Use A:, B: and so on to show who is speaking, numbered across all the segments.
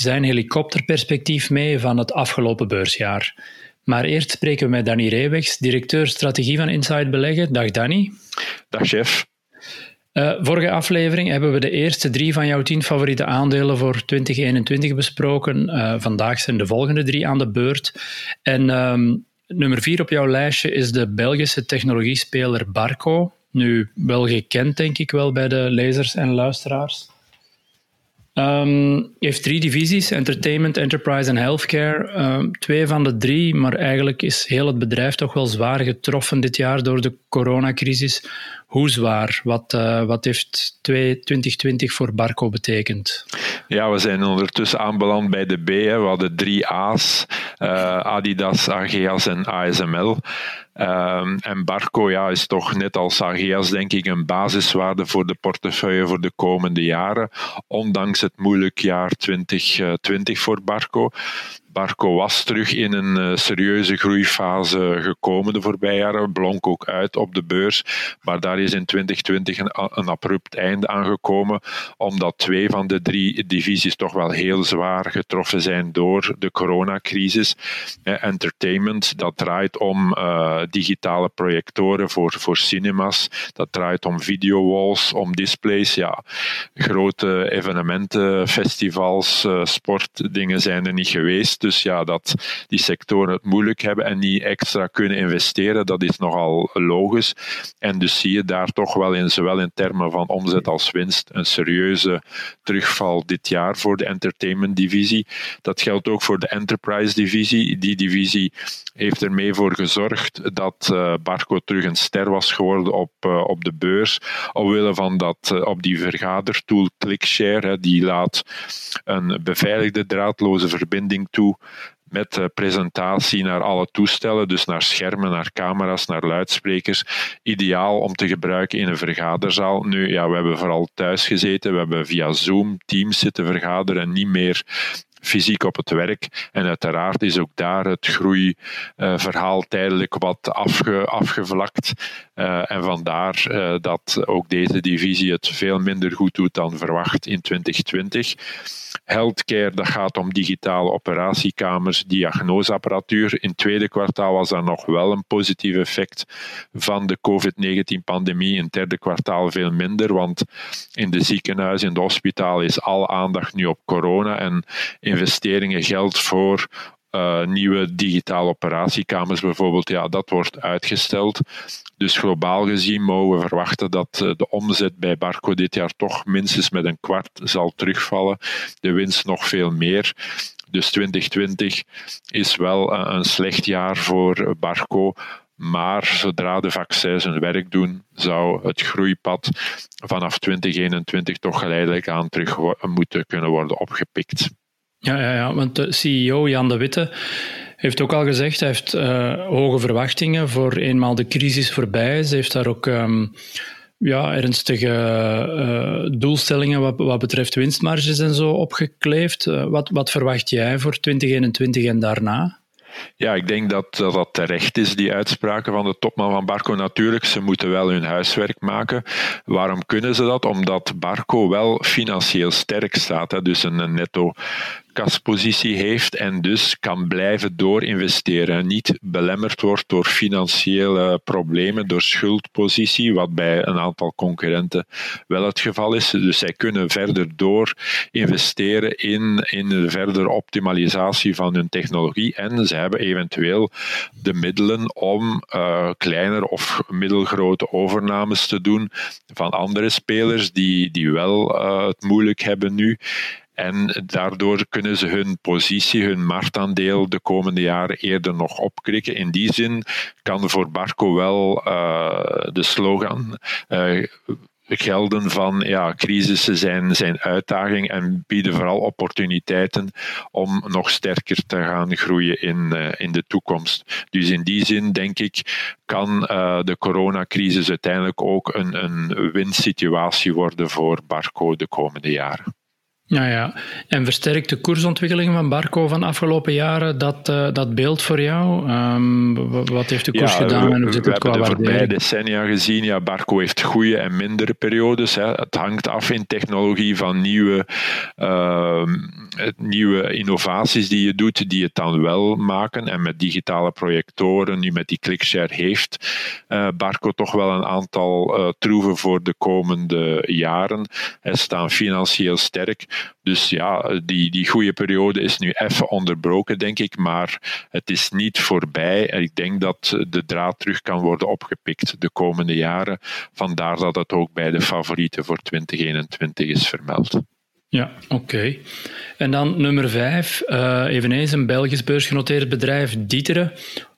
A: zijn helikopterperspectief mee van het afgelopen beursjaar. Maar eerst spreken we met Danny Reewegs, directeur strategie van Inside Beleggen. Dag Danny.
B: Dag chef.
A: Uh, vorige aflevering hebben we de eerste drie van jouw tien favoriete aandelen voor 2021 besproken. Uh, vandaag zijn de volgende drie aan de beurt. En uh, nummer vier op jouw lijstje is de Belgische technologiespeler Barco. Nu, wel gekend denk ik wel bij de lezers en luisteraars. Um, heeft drie divisies: entertainment, enterprise en healthcare. Um, twee van de drie, maar eigenlijk is heel het bedrijf toch wel zwaar getroffen dit jaar door de coronacrisis. Hoe zwaar? Wat, uh, wat heeft 2020 voor Barco betekend?
B: Ja, we zijn ondertussen aanbeland bij de B. Hè. We hadden drie A's: uh, Adidas, Ageas en ASML. Um, en Barco ja, is toch net als Ageas, denk ik, een basiswaarde voor de portefeuille voor de komende jaren. Ondanks het moeilijk jaar 2020 voor Barco. Barco was terug in een uh, serieuze groeifase gekomen de voorbije jaren, blonk ook uit op de beurs, maar daar is in 2020 een, abrupt einde aangekomen, omdat twee van de drie divisies toch wel heel zwaar getroffen zijn door de coronacrisis. Eh, entertainment, dat draait om digitale projectoren voor, voor cinemas, dat draait om videowalls, om displays, ja, grote evenementen, festivals, uh, sportdingen zijn er niet geweest, dus ja, dat die sectoren het moeilijk hebben en niet extra kunnen investeren, dat is nogal logisch. En dus zie je daar toch wel in, zowel in termen van omzet als winst, een serieuze terugval dit jaar voor de entertainment divisie. Dat geldt ook voor de enterprise divisie. Die divisie heeft ermee voor gezorgd dat uh, Barco terug een ster was geworden op, uh, op de beurs. Omwille van dat uh, op die vergadertool ClickShare, die laat een beveiligde draadloze verbinding toe met presentatie naar alle toestellen, dus naar schermen, naar camera's, naar luidsprekers. Ideaal om te gebruiken in een vergaderzaal. Nu, ja, we hebben vooral thuis gezeten, we hebben via Zoom, Teams zitten vergaderen en niet meer fysiek op het werk. En uiteraard is ook daar het groeiverhaal tijdelijk wat afge, afgevlakt. Uh, en vandaar uh, dat ook deze divisie het veel minder goed doet dan verwacht in 2020. Healthcare, dat gaat om digitale operatiekamers, diagnoseapparatuur. In het tweede kwartaal was er nog wel een positief effect van de COVID-19-pandemie. In het derde kwartaal veel minder, want in de ziekenhuizen, in de hospitaal is al aandacht nu op corona en investeringen geld voor uh, nieuwe digitale operatiekamers bijvoorbeeld, ja, dat wordt uitgesteld. Dus globaal gezien mogen we verwachten dat uh, de omzet bij Barco dit jaar toch minstens met een kwart zal terugvallen. De winst nog veel meer. Dus 2020 is wel uh, een slecht jaar voor Barco. Maar zodra de vaccins hun werk doen, zou het groeipad vanaf 2021 toch geleidelijk aan terug moeten kunnen worden opgepikt.
A: Ja, ja, ja, want de CEO Jan de Witte heeft ook al gezegd, hij heeft uh, hoge verwachtingen voor eenmaal de crisis voorbij is. Hij heeft daar ook um, ja, ernstige uh, doelstellingen wat, wat betreft winstmarges en zo opgekleefd. Uh, wat, wat verwacht jij voor 2021 en daarna?
B: Ja, ik denk dat, dat dat terecht is, die uitspraken van de topman van Barco. Natuurlijk, ze moeten wel hun huiswerk maken. Waarom kunnen ze dat? Omdat Barco wel financieel sterk staat. Hè? Dus een netto kaspositie heeft en dus kan blijven doorinvesteren. Niet belemmerd wordt door financiële problemen, door schuldpositie, wat bij een aantal concurrenten wel het geval is. Dus zij kunnen verder door investeren in, in de verdere optimalisatie van hun technologie en ze hebben eventueel de middelen om uh, of middelgrote overnames te doen van andere spelers die, die wel uh, het moeilijk hebben nu. En daardoor kunnen ze hun positie, hun marktaandeel de komende jaren eerder nog opkrikken. In die zin kan voor Barco wel uh, de slogan uh, gelden van ja, crisissen zijn, zijn uitdaging en bieden vooral opportuniteiten om nog sterker te gaan groeien in, uh, in de toekomst. Dus in die zin denk ik kan de coronacrisis uiteindelijk ook een, een winsituatie worden voor Barco de komende jaren.
A: Ja, ja. En versterkt de koersontwikkeling van Barco van de afgelopen jaren dat, uh, dat beeld voor jou? Um, wat heeft de koers ja, gedaan en hoe zit het qua
B: waardering?
A: We hebben
B: de decennia gezien, ja, Barco heeft goede en mindere periodes. Hè. Het hangt af in technologie van nieuwe, uh, nieuwe innovaties die je doet, die het dan wel maken. En met digitale projectoren, nu met die ClickShare, heeft uh, Barco toch wel een aantal uh, troeven voor de komende jaren. Ze staan financieel sterk. Dus ja, die, die goede periode is nu even onderbroken, denk ik. Maar het is niet voorbij. En ik denk dat de draad terug kan worden opgepikt de komende jaren. Vandaar dat het ook bij de favorieten voor 2021 is vermeld.
A: Ja, oké. En dan nummer vijf, uh, eveneens een Belgisch beursgenoteerd bedrijf, Dieteren.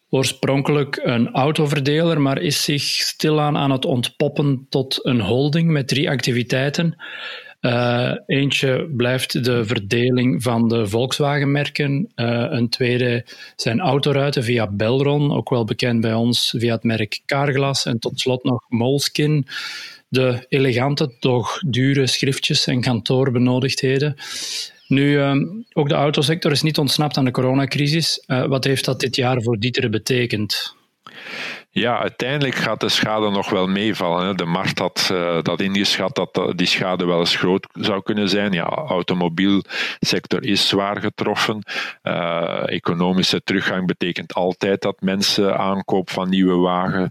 A: Oorspronkelijk een autoverdeler, maar is zich stilaan aan het ontpoppen tot een holding met drie activiteiten. Uh, eentje blijft de verdeling van de Volkswagen-merken. Uh, een tweede zijn autoruiten via Belron, ook wel bekend bij ons via het merk Carglass. En tot slot nog Moleskin, de elegante, toch dure schriftjes en kantoorbenodigdheden. Nu, uh, ook de autosector is niet ontsnapt aan de coronacrisis. wat heeft dat dit jaar voor Dieter betekend?
B: Ja, uiteindelijk gaat de schade nog wel meevallen. De markt had uh, dat ingeschat dat die schade wel eens groot zou kunnen zijn. Ja, automobielsector is zwaar getroffen. Uh, economische teruggang betekent altijd dat mensen aankoop van nieuwe wagen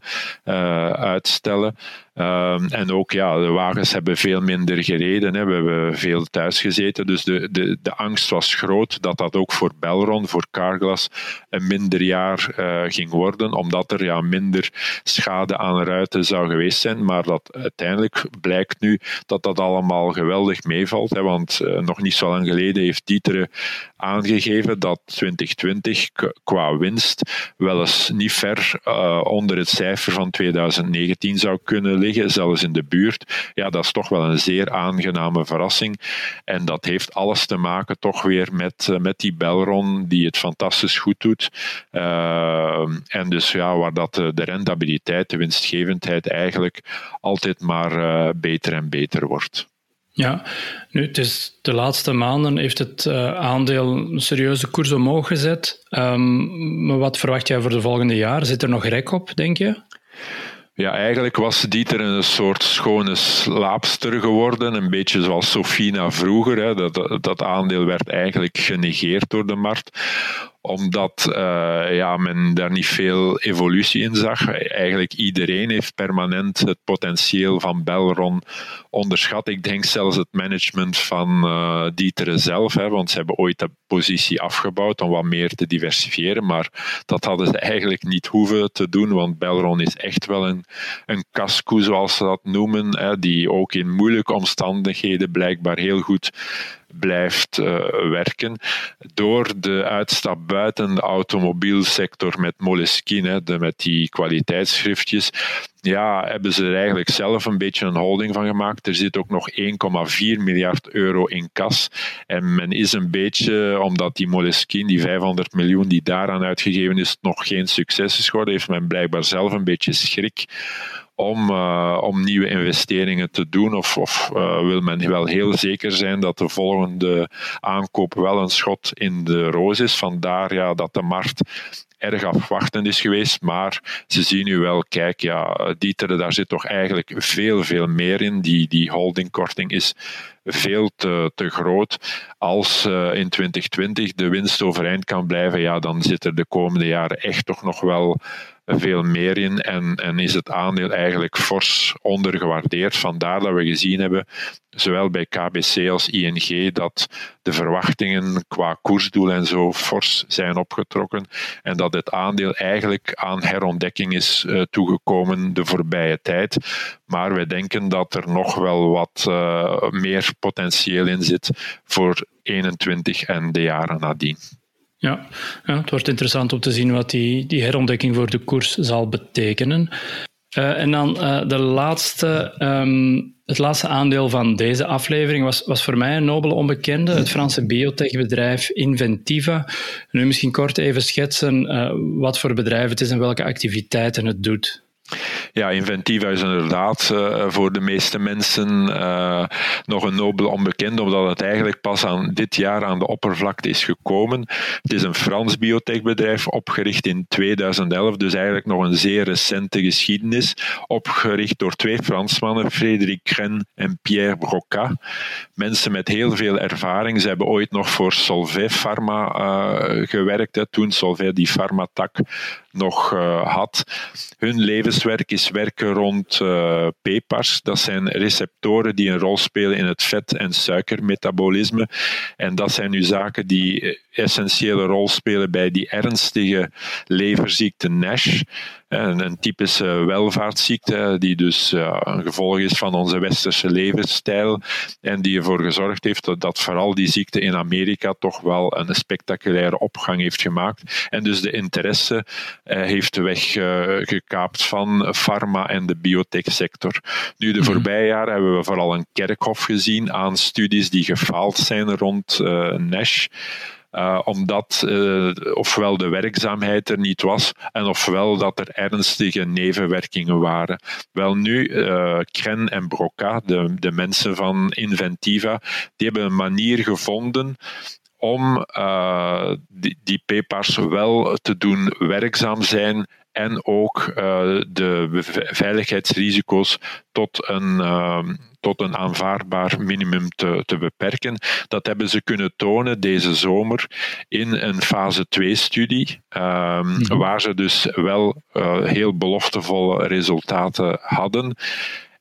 B: uitstellen. Um, en ook ja, de wagens hebben veel minder gereden. Hè. We hebben veel thuis gezeten. Dus de, de, de angst was groot dat dat ook voor Belron, voor Carglass, een minder jaar uh, ging worden. Omdat er ja, minder schade aan ruiten zou geweest zijn. Maar dat uiteindelijk blijkt nu dat dat allemaal geweldig meevalt. Hè. Want uh, nog niet zo lang geleden heeft Dieter aangegeven dat 2020 qua winst wel eens niet ver uh, onder het cijfer van 2019 zou kunnen liggen zelfs in de buurt. Ja, dat is toch wel een zeer aangename verrassing. En dat heeft alles te maken toch weer met, eh, met die Belron, die het fantastisch goed doet. Uh, en dus ja, waar dat de, de rentabiliteit, de winstgevendheid eigenlijk altijd maar beter en beter wordt.
A: Ja, nu, het is de laatste maanden heeft het aandeel een serieuze koers omhoog gezet. Um, maar wat verwacht jij voor de volgende jaar? Zit er nog rek op, denk je?
B: Ja, eigenlijk was Dieter een soort schone slaapster geworden. Een beetje zoals Sofina vroeger. Hè. Dat, dat aandeel werd eigenlijk genegeerd door de markt omdat uh, ja, men daar niet veel evolutie in zag. Eigenlijk iedereen heeft permanent het potentieel van Belron onderschat. Ik denk zelfs het management van uh, Dieteren zelf, hè, want ze hebben ooit de positie afgebouwd om wat meer te diversifiëren, maar dat hadden ze eigenlijk niet hoeven te doen, want Belron is echt wel een, een casco, zoals ze dat noemen, hè, die ook in moeilijke omstandigheden blijkbaar heel goed blijft uh, werken. Door de uitstap buiten de automobielsector met Moleskine, met die kwaliteitsschriftjes, ja, hebben ze er eigenlijk zelf een beetje een holding van gemaakt. Er zit ook nog 1,4 miljard euro in kas. En men is een beetje, omdat die Moleskine, die 500 miljoen die daaraan uitgegeven is, nog geen succes is geworden, heeft men blijkbaar zelf een beetje schrik om, uh, om nieuwe investeringen te doen? Of, of uh, wil men wel heel zeker zijn dat de volgende aankoop wel een schot in de roos is? Vandaar ja, dat de markt erg afwachtend is geweest. Maar ze zien nu wel, kijk, ja, Dieter, daar zit toch eigenlijk veel, veel meer in. Die, die holdingkorting is veel te, te groot. Als uh, in 2020 de winst overeind kan blijven, ja, dan zit er de komende jaren echt toch nog wel veel meer in en, en is het aandeel eigenlijk fors ondergewaardeerd. Vandaar dat we gezien hebben, zowel bij KBC als ING, dat de verwachtingen qua koersdoel en zo fors zijn opgetrokken en dat het aandeel eigenlijk aan herontdekking is uh, toegekomen de voorbije tijd. Maar wij denken dat er nog wel wat uh, meer potentieel in zit voor 21 en de jaren nadien.
A: Ja, ja, het wordt interessant om te zien wat die, die herontdekking voor de koers zal betekenen. Uh, en dan uh, de laatste um, Het laatste aandeel van deze aflevering was, was voor mij een nobele onbekende, het Franse biotechbedrijf Inventiva. Nu misschien kort even schetsen uh, wat voor bedrijf het is en welke activiteiten het doet.
B: Ja, Inventiva is inderdaad uh, voor de meeste mensen uh, nog een nobel onbekend, omdat het eigenlijk pas aan dit jaar aan de oppervlakte is gekomen. Het is een Frans biotechbedrijf, opgericht in 2011, dus eigenlijk nog een zeer recente geschiedenis. Opgericht door twee Fransmannen, Frédéric Cren en Pierre Broca. Mensen met heel veel ervaring. Ze hebben ooit nog voor Solvay Pharma uh, gewerkt, hè, toen Solvay die Pharmatak nog uh, had. Hun levenswerk is werken rond uh, PEPA's. Dat zijn receptoren die een rol spelen in het vet- en suikermetabolisme. En dat zijn nu zaken die essentiële rol spelen bij die ernstige leverziekte NASH. Een, een typische welvaartsziekte, die dus een gevolg is van onze westerse levensstijl en die ervoor gezorgd heeft dat, dat vooral die ziekte in Amerika toch wel een spectaculaire opgang heeft gemaakt. En dus de interesse eh, heeft de weg uh, gekaapt van pharma en de biotechsector. Nu, de mhm. voorbije jaren hebben we vooral een kerkhof gezien aan studies die gefaald zijn rond uh, NASH. Uh, omdat uh, ofwel de werkzaamheid er niet was en ofwel dat er ernstige nevenwerkingen waren. Wel nu, uh, Kren en Broca, de, mensen van Inventiva, die hebben een manier gevonden om die, die wel te doen werkzaam zijn en ook de veiligheidsrisico's tot een, tot een aanvaardbaar minimum te, te beperken. Dat hebben ze kunnen tonen deze zomer in een fase 2-studie, um, mm -hmm. waar ze dus wel uh, heel beloftevolle resultaten hadden.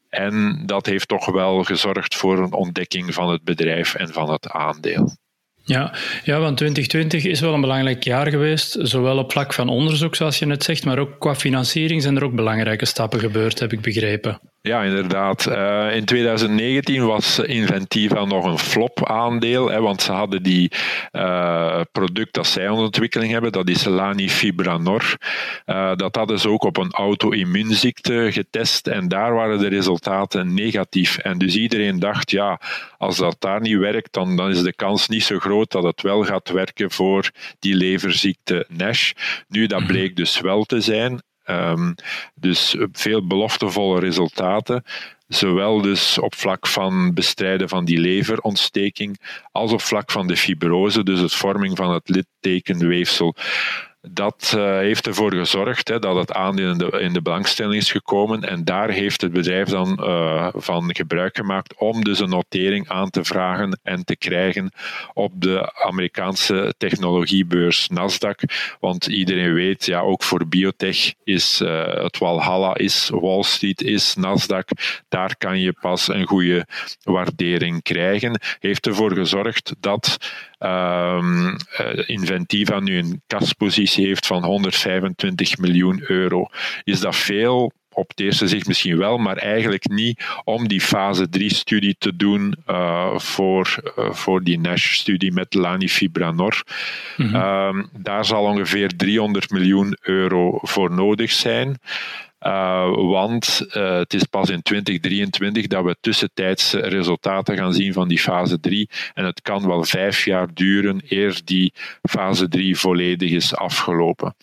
B: En dat heeft toch wel gezorgd voor een ontdekking van het bedrijf en van het aandeel.
A: Ja, ja, want 2020 is wel een belangrijk jaar geweest, zowel op vlak van onderzoek, zoals je net zegt, maar ook qua financiering zijn er ook belangrijke stappen gebeurd, heb ik begrepen.
B: Ja, inderdaad. Uh, in 2019 was Inventiva nog een flop-aandeel, hè, want ze hadden die uh, product dat zij onder ontwikkeling hebben, dat is Lanifibranor. Uh, dat hadden ze ook op een auto-immuunziekte getest en daar waren de resultaten negatief. En dus iedereen dacht, ja, als dat daar niet werkt, dan, dan is de kans niet zo groot dat het wel gaat werken voor die leverziekte NASH. Nu, dat mhm. bleek dus wel te zijn. Um, dus veel beloftevolle resultaten. Zowel dus op vlak van bestrijden van die leverontsteking, als op vlak van de fibrose, dus het vorming van het littekenweefsel dat uh, heeft ervoor gezorgd hè, dat het aandeel in de, in de, belangstelling is gekomen. En daar heeft het bedrijf dan uh, van gebruik gemaakt om dus een notering aan te vragen en te krijgen op de Amerikaanse technologiebeurs Nasdaq. Want iedereen weet, ja, ook voor biotech is uh, het Walhalla, is Wall Street, is Nasdaq. Daar kan je pas een goede waardering krijgen. Heeft ervoor gezorgd dat um, Inventiva nu een kaspositie heeft van 125 miljoen euro. Is dat veel? op het eerste zicht misschien wel, maar eigenlijk niet om die fase 3-studie te doen uh, voor, uh, voor die NASH-studie met Lanifibranor. Mm -hmm. um, daar zal ongeveer 300 miljoen euro voor nodig zijn. Uh, want uh, het is pas in 2023 dat we tussentijds resultaten gaan zien van die fase 3. En het kan wel vijf jaar duren eer die fase 3 volledig is afgelopen.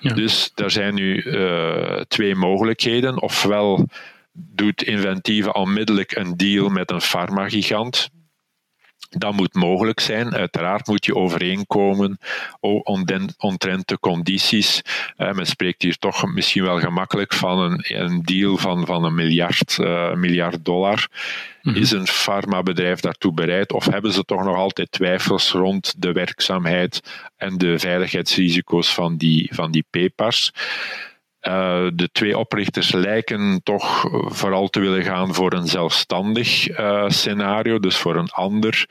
B: Ja. Dus er zijn nu uh, twee mogelijkheden. Ofwel doet Inventiva onmiddellijk een deal met een farmagigant dat moet mogelijk zijn. Uiteraard moet je overeenkomen omtrent de condities. Uh, men spreekt hier toch misschien wel gemakkelijk van een, een deal van, van een miljard, uh, miljard dollar. Mm -hmm. Is een farmabedrijf daartoe bereid of hebben ze toch nog altijd twijfels rond de werkzaamheid en de veiligheidsrisico's van die, van die PEPA's? Uh, de twee oprichters lijken toch vooral te willen gaan voor een zelfstandig uh, scenario, dus voor een ander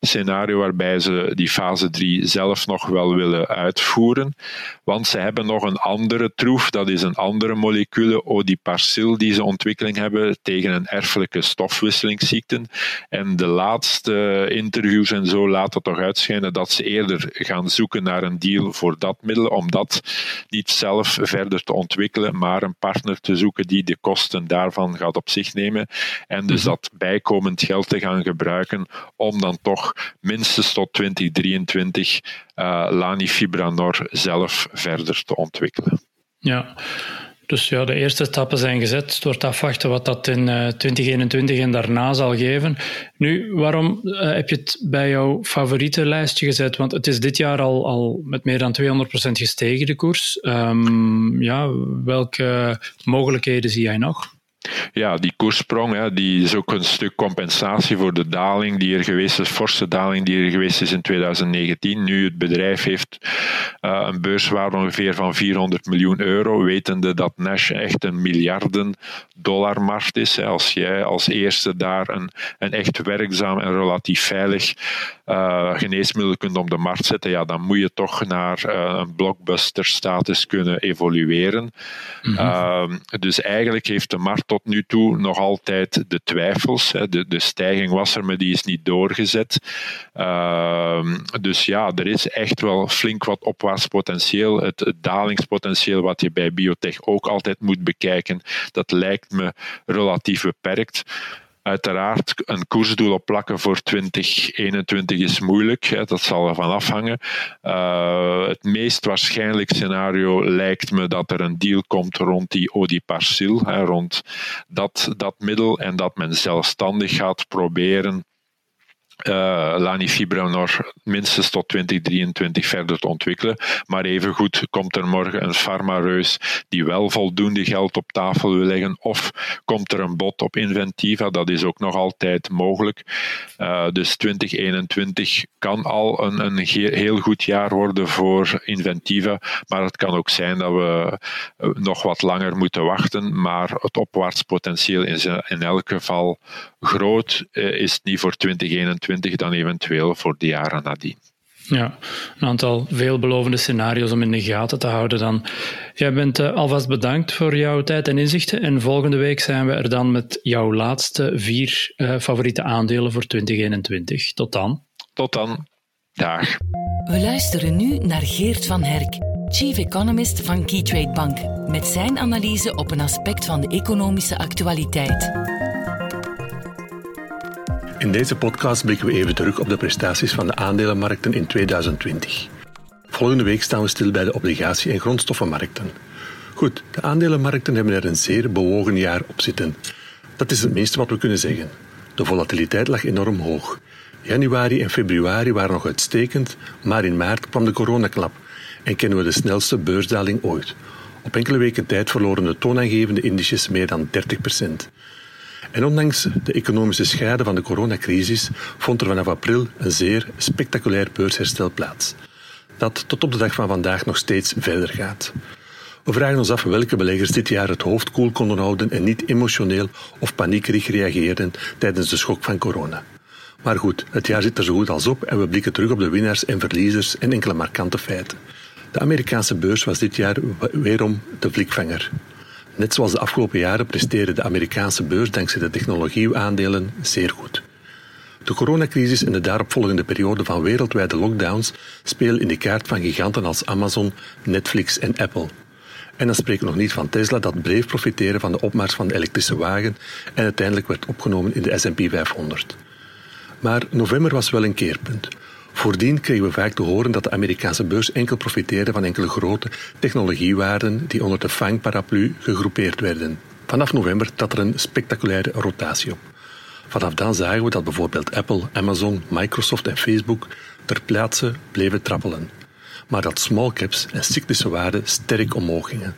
B: scenario waarbij ze die fase 3 zelf nog wel willen uitvoeren. Want ze hebben nog een andere troef, dat is een andere molecule, odiparcil, die ze ontwikkeling hebben tegen een erfelijke stofwisselingsziekte. En de laatste interviews en zo laten toch uitschijnen dat ze eerder gaan zoeken naar een deal voor dat middel, om dat niet zelf verder te ontwikkelen ontwikkelen, maar een partner te zoeken die de kosten daarvan gaat op zich nemen. En dus mhm. dat bijkomend geld te gaan gebruiken om dan toch minstens tot 2023 uh, Lanifibranor zelf verder te ontwikkelen.
A: Ja, dus ja, de eerste stappen zijn gezet. Het wordt afwachten wat dat in 2021 eh, en daarna zal geven. Nu, waarom eh, heb je het bij jouw favoriete lijstje gezet? Want het is dit jaar al, al met meer dan 200% gestegen, de koers. Um, ja, welke mogelijkheden zie jij nog?
B: Ja, die koerssprong hè, die is ook een stuk compensatie voor de daling die er geweest is, forse daling die er geweest is in 2019. Nu het bedrijf heeft uh, een beurswaarde ongeveer van 400 miljoen euro, wetende dat Nash echt een miljarden dollar markt is. Hè. Als jij als eerste daar een, een echt werkzaam en relatief veilig uh, geneesmiddel kunt op de markt zetten, ja, dan moet je toch naar uh, een blockbuster status kunnen evolueren. Mm -hmm. dus eigenlijk heeft de markt tot nu toe nog altijd de twijfels. De, de stijging was er, maar die is niet doorgezet. Uh, dus ja, er is echt wel flink wat opwaarts potentieel. Het, het, dalingspotentieel wat je bij biotech ook altijd moet bekijken, dat lijkt me relatief beperkt. Uiteraard, een koersdoel op plakken voor 2021 is moeilijk. Hè, dat zal ervan afhangen. Uh, het meest waarschijnlijk scenario lijkt me dat er een deal komt rond die Odiparcil, rond dat, dat middel, en dat men zelfstandig gaat proberen uh, Lani Fibranor minstens tot 2023 verder te ontwikkelen. Maar evengoed komt er morgen een farmareus die wel voldoende geld op tafel wil leggen. Of komt er een bod op Inventiva, dat is ook nog altijd mogelijk. Uh, dus 2021 kan al een, een heel goed jaar worden voor Inventiva. Maar het kan ook zijn dat we eh, nog wat langer moeten wachten. Maar het opwaarts potentieel is in elk geval groot. Is het niet voor 2021 dan eventueel voor de jaren nadien.
A: Ja, een aantal veelbelovende scenario's om in de gaten te houden dan. Jij bent uh, alvast bedankt voor jouw tijd en inzichten. En volgende week zijn we er dan met jouw laatste vier uh, favoriete aandelen voor 2021. Tot dan.
B: Tot dan. Dag.
C: We luisteren nu naar Geert van Herk, Chief Economist van Keytrade Bank, met zijn analyse op een aspect van de economische actualiteit.
D: In deze podcast blikken we even terug op de prestaties van de aandelenmarkten in 2020. Volgende week staan we stil bij de obligatie- en grondstoffenmarkten. Goed, de aandelenmarkten hebben er een zeer bewogen jaar op zitten. Dat is het meeste wat we kunnen zeggen. De volatiliteit lag enorm hoog. Januari en februari waren nog uitstekend, maar in maart kwam de coronaklap en kennen we de snelste beursdaling ooit. Op enkele weken tijd verloren de toonaangevende indices meer dan 30 procent. En ondanks de economische schade van de coronacrisis vond er vanaf april een zeer spectaculair beursherstel plaats. Dat tot op de dag van vandaag nog steeds verder gaat. We vragen ons af welke beleggers dit jaar het hoofd koel konden houden en niet emotioneel of paniekerig reageerden tijdens de schok van corona. Maar goed, het jaar zit er zo goed als op en we blikken terug op de winnaars en verliezers en enkele markante feiten. De Amerikaanse beurs was dit jaar weerom de blikvanger. Net zoals de afgelopen jaren presteerde de Amerikaanse beurs dankzij de technologieaandelen zeer goed. De coronacrisis en de daaropvolgende periode van wereldwijde lockdowns spelen in de kaart van giganten als Amazon, Netflix en Apple. En dan spreken we nog niet van Tesla dat bleef profiteren van de opmars van de elektrische wagen en uiteindelijk werd opgenomen in de S&P 500. Maar november was wel een keerpunt. Voordien kregen we vaak te horen dat de Amerikaanse beurs enkel profiteerde van enkele grote technologiewaarden die onder de FANG-paraplu gegroepeerd werden. Vanaf november trad er een spectaculaire rotatie op. Vanaf dan zagen we dat bijvoorbeeld Apple, Amazon, Microsoft en Facebook ter plaatse bleven trappelen. Maar dat small caps en cyclische waarden sterk omhoog gingen.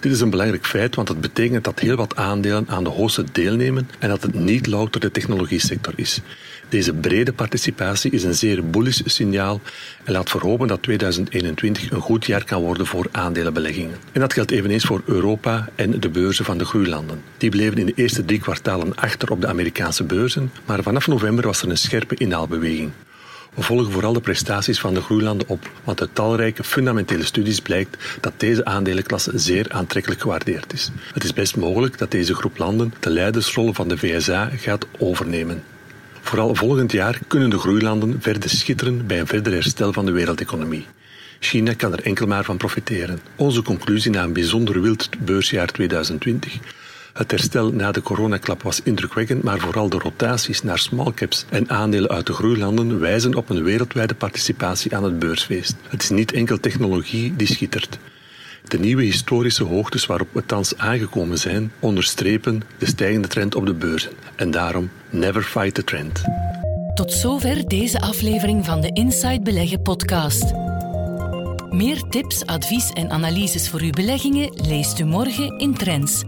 D: Dit is een belangrijk feit, want het betekent dat heel wat aandelen aan de hoogste deelnemen en dat het niet louter de technologie sector is. Deze brede participatie is een zeer bullish signaal en laat verhopen dat 2021 een goed jaar kan worden voor aandelenbeleggingen. En dat geldt eveneens voor Europa en de beurzen van de groeilanden. Die bleven in de eerste drie kwartalen achter op de Amerikaanse beurzen, maar vanaf november was er een scherpe inhaalbeweging. We volgen vooral de prestaties van de groeilanden op, want uit talrijke fundamentele studies blijkt dat deze aandelenklasse zeer aantrekkelijk gewaardeerd is. Het is best mogelijk dat deze groep landen de leidersrol van de VSA gaat overnemen. Vooral volgend jaar kunnen de groeilanden verder schitteren bij een verder herstel van de wereldeconomie. China kan er enkel maar van profiteren. Onze conclusie na een bijzonder wild beursjaar 2020 het herstel na de coronaklap was indrukwekkend, maar vooral de rotaties naar small caps en aandelen uit de groeilanden wijzen op een wereldwijde participatie aan het beursfeest. Het is niet enkel technologie die schittert. De nieuwe historische hoogtes waarop we thans aangekomen zijn, onderstrepen de stijgende trend op de beurzen. En daarom never fight the trend.
C: Tot zover deze aflevering van de Inside Beleggen podcast. Meer tips, advies en analyses voor uw beleggingen leest u morgen in Trends.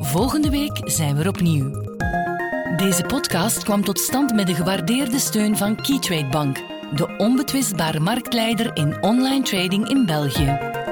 C: Volgende week zijn we er opnieuw. Deze podcast kwam tot stand met de gewaardeerde steun van Keytrade Bank, de onbetwistbare marktleider in online trading in België.